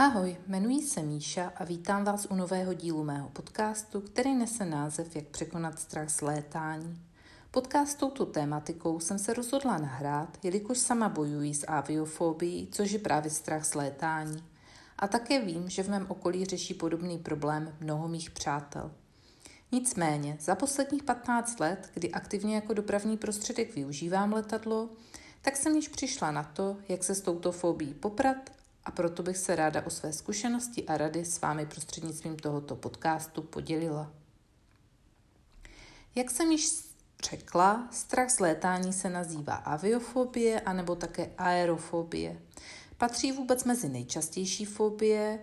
Ahoj, jmenuji se Míša a vítám vás u nového dílu mého podcastu, který nese název Jak překonat strach z létání. Podcast touto tématikou jsem se rozhodla nahrát, jelikož sama bojuji s aviofobií, což je právě strach z létání. A také vím, že v mém okolí řeší podobný problém mnoho mých přátel. Nicméně, za posledních 15 let, kdy aktivně jako dopravní prostředek využívám letadlo, tak jsem již přišla na to, jak se s touto fobí poprat a proto bych se ráda o své zkušenosti a rady s vámi prostřednictvím tohoto podcastu podělila. Jak jsem již řekla, strach z létání se nazývá aviofobie anebo také aerofobie. Patří vůbec mezi nejčastější fobie,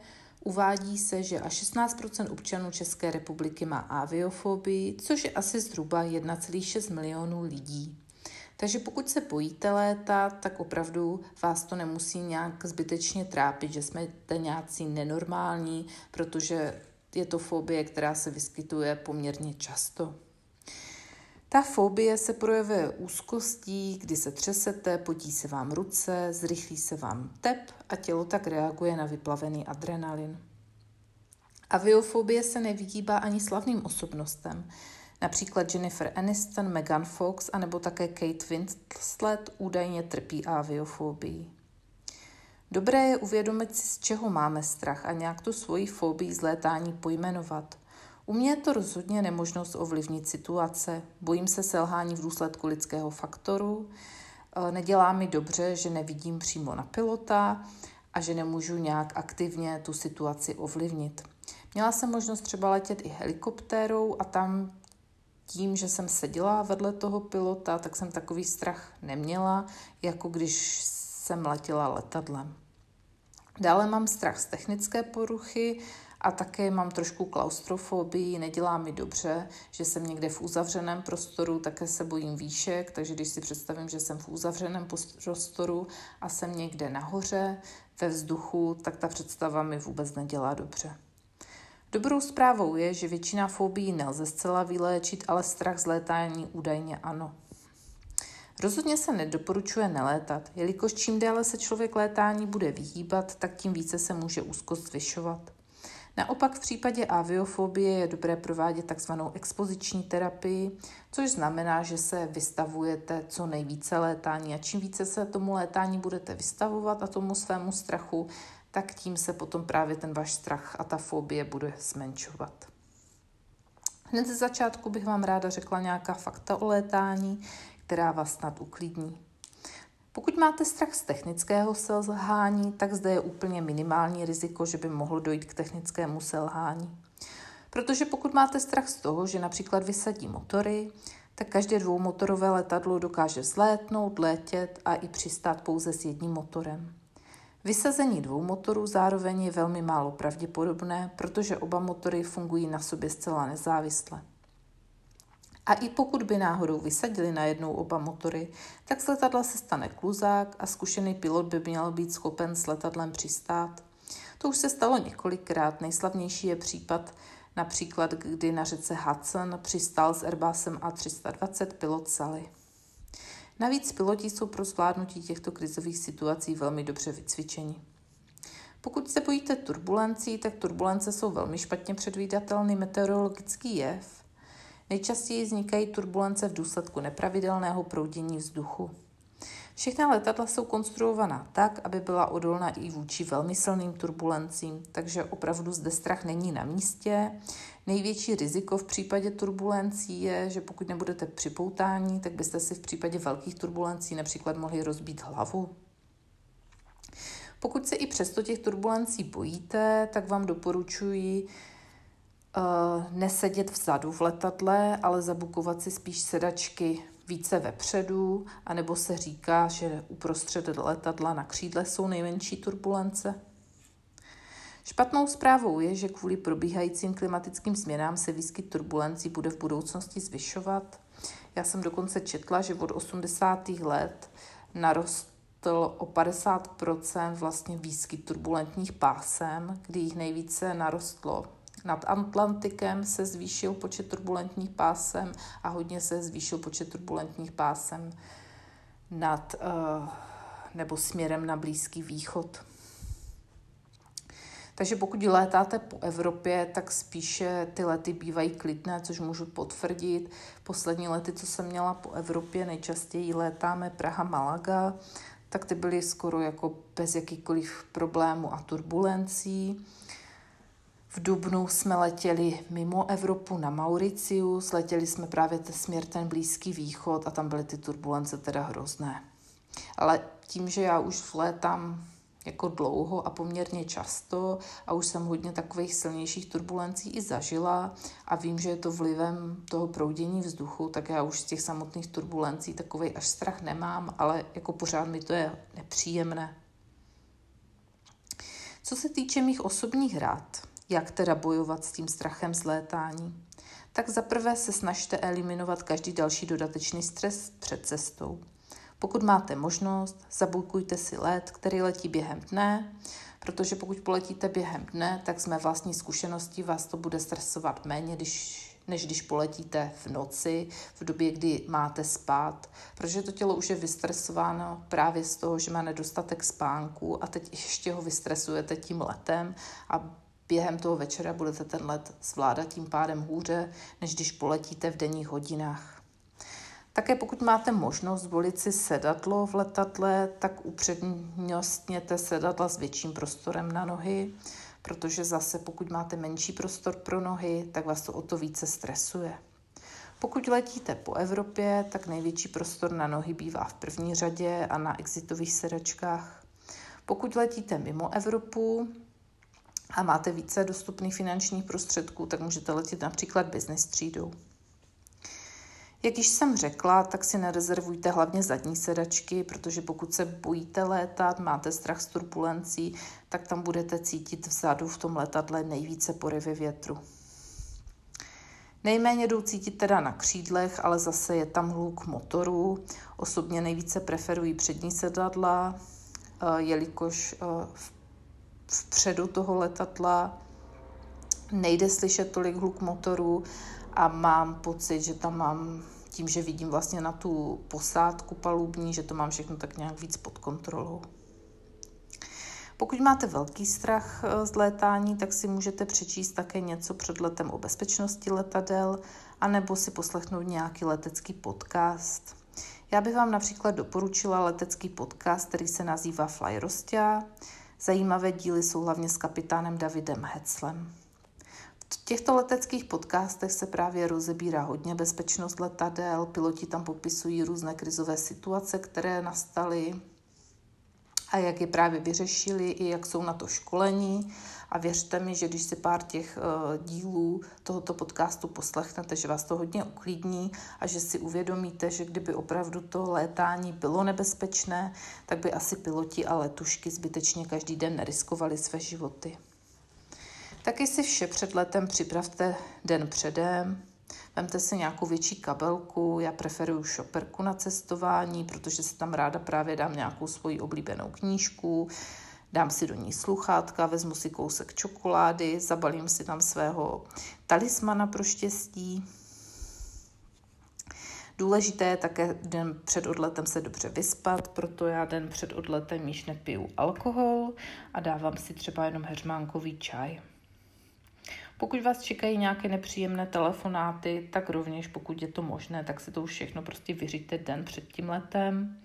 Uvádí se, že až 16% občanů České republiky má aviofobii, což je asi zhruba 1,6 milionů lidí. Takže pokud se bojíte létat, tak opravdu vás to nemusí nějak zbytečně trápit, že jsme nějací nenormální, protože je to fobie, která se vyskytuje poměrně často. Ta fobie se projevuje úzkostí, kdy se třesete, potí se vám ruce, zrychlí se vám tep a tělo tak reaguje na vyplavený adrenalin. Aviofobie se nevyhýbá ani slavným osobnostem, Například Jennifer Aniston, Megan Fox a nebo také Kate Winslet údajně trpí aviofobii. Dobré je uvědomit si, z čeho máme strach a nějak tu svoji fobii z létání pojmenovat. U mě je to rozhodně nemožnost ovlivnit situace. Bojím se selhání v důsledku lidského faktoru. E, nedělá mi dobře, že nevidím přímo na pilota a že nemůžu nějak aktivně tu situaci ovlivnit. Měla jsem možnost třeba letět i helikoptérou a tam tím, že jsem seděla vedle toho pilota, tak jsem takový strach neměla, jako když jsem letěla letadlem. Dále mám strach z technické poruchy a také mám trošku klaustrofobii, nedělá mi dobře, že jsem někde v uzavřeném prostoru, také se bojím výšek, takže když si představím, že jsem v uzavřeném prostoru a jsem někde nahoře ve vzduchu, tak ta představa mi vůbec nedělá dobře. Dobrou zprávou je, že většina fobií nelze zcela vyléčit, ale strach z létání údajně ano. Rozhodně se nedoporučuje nelétat, jelikož čím déle se člověk létání bude vyhýbat, tak tím více se může úzkost zvyšovat. Naopak v případě aviofobie je dobré provádět takzvanou expoziční terapii, což znamená, že se vystavujete co nejvíce létání a čím více se tomu létání budete vystavovat a tomu svému strachu, tak tím se potom právě ten váš strach a ta fobie bude zmenšovat. Hned ze začátku bych vám ráda řekla nějaká fakta o létání, která vás snad uklidní. Pokud máte strach z technického selhání, tak zde je úplně minimální riziko, že by mohlo dojít k technickému selhání. Protože pokud máte strach z toho, že například vysadí motory, tak každé dvoumotorové letadlo dokáže zlétnout, letět a i přistát pouze s jedním motorem. Vysazení dvou motorů zároveň je velmi málo pravděpodobné, protože oba motory fungují na sobě zcela nezávisle. A i pokud by náhodou vysadili najednou oba motory, tak z letadla se stane kluzák a zkušený pilot by měl být schopen s letadlem přistát. To už se stalo několikrát. Nejslavnější je případ například, kdy na řece Hudson přistál s Airbusem A320 pilot Sally. Navíc piloti jsou pro zvládnutí těchto krizových situací velmi dobře vycvičeni. Pokud se bojíte turbulencí, tak turbulence jsou velmi špatně předvídatelný meteorologický jev. Nejčastěji vznikají turbulence v důsledku nepravidelného proudění vzduchu. Všechna letadla jsou konstruovaná tak, aby byla odolná i vůči velmi silným turbulencím, takže opravdu zde strach není na místě. Největší riziko v případě turbulencí je, že pokud nebudete připoutání, tak byste si v případě velkých turbulencí například mohli rozbít hlavu. Pokud se i přesto těch turbulencí bojíte, tak vám doporučuji uh, nesedět vzadu v letadle, ale zabukovat si spíš sedačky více vepředu, anebo se říká, že uprostřed letadla na křídle jsou nejmenší turbulence. Špatnou zprávou je, že kvůli probíhajícím klimatickým změnám se výskyt turbulencí bude v budoucnosti zvyšovat. Já jsem dokonce četla, že od 80. let narostl o 50% vlastně výskyt turbulentních pásem, kdy jich nejvíce narostlo nad Atlantikem se zvýšil počet turbulentních pásem a hodně se zvýšil počet turbulentních pásem nad uh, nebo směrem na Blízký východ. Takže pokud létáte po Evropě, tak spíše ty lety bývají klidné, což můžu potvrdit. Poslední lety, co jsem měla po Evropě, nejčastěji létáme Praha-Malaga, tak ty byly skoro jako bez jakýkoliv problémů a turbulencí. V Dubnu jsme letěli mimo Evropu na Mauricius, letěli jsme právě ten směr ten Blízký východ a tam byly ty turbulence teda hrozné. Ale tím, že já už létám jako dlouho a poměrně často a už jsem hodně takových silnějších turbulencí i zažila a vím, že je to vlivem toho proudění vzduchu, tak já už z těch samotných turbulencí takový až strach nemám, ale jako pořád mi to je nepříjemné. Co se týče mých osobních rád, jak teda bojovat s tím strachem z létání, tak zaprvé se snažte eliminovat každý další dodatečný stres před cestou. Pokud máte možnost, zabukujte si let, který letí během dne, protože pokud poletíte během dne, tak mé vlastní zkušenosti vás to bude stresovat méně, když, než když poletíte v noci, v době, kdy máte spát, protože to tělo už je vystresováno právě z toho, že má nedostatek spánku a teď ještě ho vystresujete tím letem a během toho večera budete ten let zvládat tím pádem hůře, než když poletíte v denních hodinách. Také pokud máte možnost volit si sedadlo v letadle, tak upřednostněte sedadla s větším prostorem na nohy, protože zase pokud máte menší prostor pro nohy, tak vás to o to více stresuje. Pokud letíte po Evropě, tak největší prostor na nohy bývá v první řadě a na exitových sedačkách. Pokud letíte mimo Evropu a máte více dostupných finančních prostředků, tak můžete letět například business třídou. Jak již jsem řekla, tak si nerezervujte hlavně zadní sedačky, protože pokud se bojíte létat, máte strach z turbulencí, tak tam budete cítit vzadu v tom letadle nejvíce porivy větru. Nejméně jdou cítit teda na křídlech, ale zase je tam hluk motoru. Osobně nejvíce preferují přední sedadla, eh, jelikož eh, vpředu toho letadla nejde slyšet tolik hluk motoru a mám pocit, že tam mám tím, že vidím vlastně na tu posádku palubní, že to mám všechno tak nějak víc pod kontrolou. Pokud máte velký strach eh, z létání, tak si můžete přečíst také něco před letem o bezpečnosti letadel, anebo si poslechnout nějaký letecký podcast. Já bych vám například doporučila letecký podcast, který se nazývá Flyrostia. Zajímavé díly jsou hlavně s kapitánem Davidem Hetzlem. V těchto leteckých podcastech se právě rozebírá hodně bezpečnost letadel, piloti tam popisují různé krizové situace, které nastaly a jak je právě vyřešili, i jak jsou na to školení. A věřte mi, že když si pár těch uh, dílů tohoto podcastu poslechnete, že vás to hodně uklidní a že si uvědomíte, že kdyby opravdu to létání bylo nebezpečné, tak by asi piloti a letušky zbytečně každý den neriskovali své životy. Taky si vše před letem připravte den předem. Vemte si nějakou větší kabelku, já preferuju šoperku na cestování, protože si tam ráda právě dám nějakou svoji oblíbenou knížku, dám si do ní sluchátka, vezmu si kousek čokolády, zabalím si tam svého talismana pro štěstí. Důležité je také den před odletem se dobře vyspat, proto já den před odletem již nepiju alkohol a dávám si třeba jenom heřmánkový čaj. Pokud vás čekají nějaké nepříjemné telefonáty, tak rovněž, pokud je to možné, tak si to už všechno prostě vyříte den před tím letem.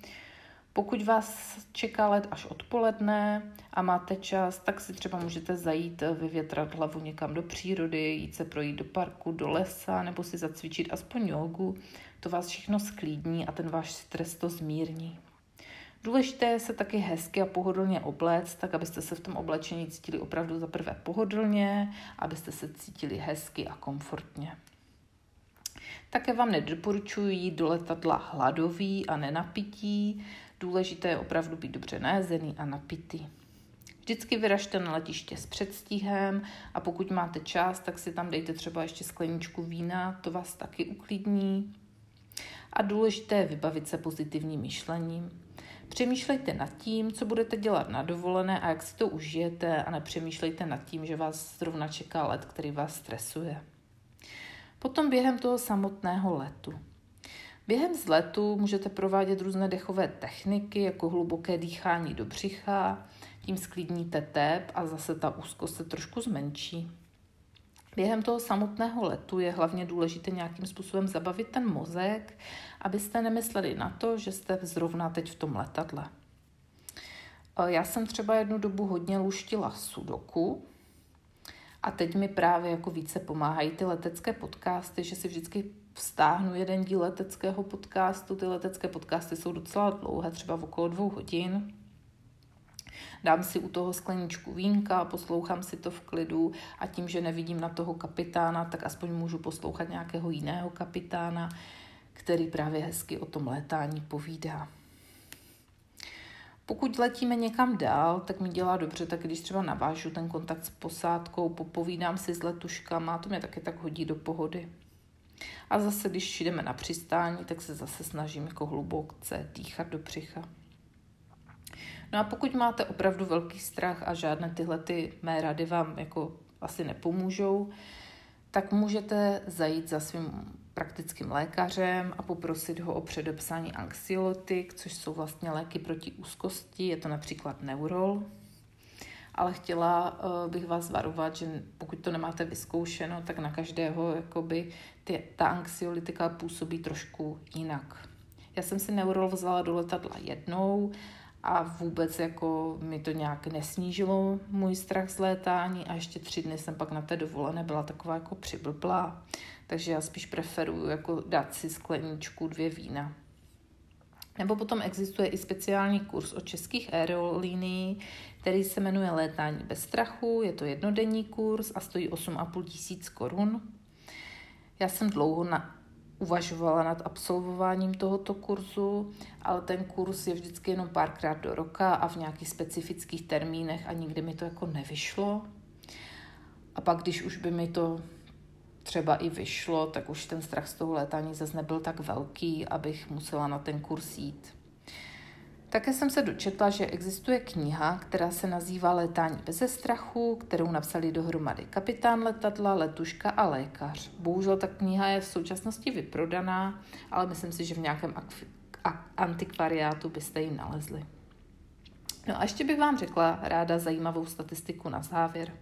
Pokud vás čeká let až odpoledne a máte čas, tak si třeba můžete zajít vyvětrat hlavu někam do přírody, jít se projít do parku, do lesa nebo si zacvičit aspoň jogu. To vás všechno sklídní a ten váš stres to zmírní. Důležité je se taky hezky a pohodlně obléct, tak abyste se v tom oblečení cítili opravdu za prvé pohodlně, abyste se cítili hezky a komfortně. Také vám nedoporučuji jít do letadla hladový a nenapití. Důležité je opravdu být dobře najezený a napitý. Vždycky vyražte na letiště s předstihem a pokud máte čas, tak si tam dejte třeba ještě skleničku vína, to vás taky uklidní. A důležité je vybavit se pozitivním myšlením. Přemýšlejte nad tím, co budete dělat na dovolené a jak si to užijete a nepřemýšlejte nad tím, že vás zrovna čeká let, který vás stresuje. Potom během toho samotného letu. Během vzletu můžete provádět různé dechové techniky, jako hluboké dýchání do břicha, tím sklidníte tep a zase ta úzkost se trošku zmenší. Během toho samotného letu je hlavně důležité nějakým způsobem zabavit ten mozek, abyste nemysleli na to, že jste zrovna teď v tom letadle. Já jsem třeba jednu dobu hodně luštila sudoku a teď mi právě jako více pomáhají ty letecké podcasty, že si vždycky vztáhnu jeden díl leteckého podcastu. Ty letecké podcasty jsou docela dlouhé, třeba v okolo dvou hodin. Dám si u toho skleničku vínka, poslouchám si to v klidu a tím, že nevidím na toho kapitána, tak aspoň můžu poslouchat nějakého jiného kapitána, který právě hezky o tom létání povídá. Pokud letíme někam dál, tak mi dělá dobře, tak když třeba navážu ten kontakt s posádkou, popovídám si s letuškama, to mě taky tak hodí do pohody. A zase, když jdeme na přistání, tak se zase snažím jako hlubokce dýchat do břicha. No a pokud máte opravdu velký strach a žádné tyhle ty mé rady vám jako asi nepomůžou, tak můžete zajít za svým praktickým lékařem a poprosit ho o předepsání anxiolytik, což jsou vlastně léky proti úzkosti, je to například Neurol. Ale chtěla uh, bych vás varovat, že pokud to nemáte vyzkoušeno, tak na každého jakoby ty, ta anxiolytika působí trošku jinak. Já jsem si Neurol vzala do letadla jednou a vůbec jako mi to nějak nesnížilo můj strach z létání a ještě tři dny jsem pak na té dovolené byla taková jako přiblblá, takže já spíš preferuju jako dát si skleničku dvě vína. Nebo potom existuje i speciální kurz o českých aerolíní, který se jmenuje Létání bez strachu. Je to jednodenní kurz a stojí 8,5 tisíc korun. Já jsem dlouho na, uvažovala nad absolvováním tohoto kurzu, ale ten kurz je vždycky jenom párkrát do roka a v nějakých specifických termínech a nikdy mi to jako nevyšlo. A pak, když už by mi to třeba i vyšlo, tak už ten strach z toho létání zase nebyl tak velký, abych musela na ten kurz jít. Také jsem se dočetla, že existuje kniha, která se nazývá Létání bez strachu, kterou napsali dohromady kapitán letadla, letuška a lékař. Bohužel ta kniha je v současnosti vyprodaná, ale myslím si, že v nějakém antikvariátu byste ji nalezli. No a ještě bych vám řekla ráda zajímavou statistiku na závěr.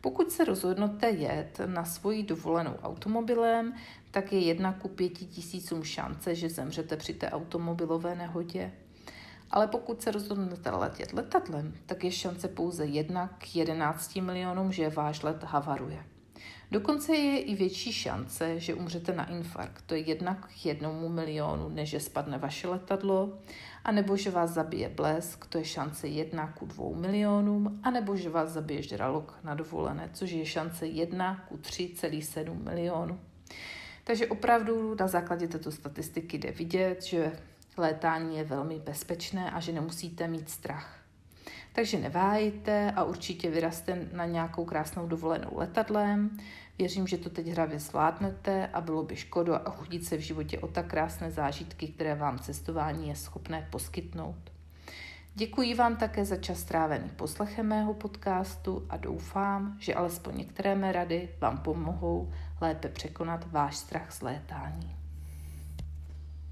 Pokud se rozhodnete jet na svoji dovolenou automobilem, tak je jedna ku pěti tisícům šance, že zemřete při té automobilové nehodě. Ale pokud se rozhodnete letět letadlem, tak je šance pouze 1 k 11 milionům, že váš let havaruje. Dokonce je i větší šance, že umřete na infarkt, to je jednak k jednomu milionu, než že spadne vaše letadlo, anebo že vás zabije blesk, to je šance jedna ku dvou milionům, anebo že vás zabije žralok na dovolené, což je šance jedna ku 3,7 milionů. Takže opravdu na základě této statistiky jde vidět, že létání je velmi bezpečné a že nemusíte mít strach. Takže neváhejte a určitě vyraste na nějakou krásnou dovolenou letadlem. Věřím, že to teď hravě zvládnete a bylo by škoda a chudit se v životě o tak krásné zážitky, které vám cestování je schopné poskytnout. Děkuji vám také za čas strávený poslechem mého podcastu a doufám, že alespoň některé mé rady vám pomohou lépe překonat váš strach z létání.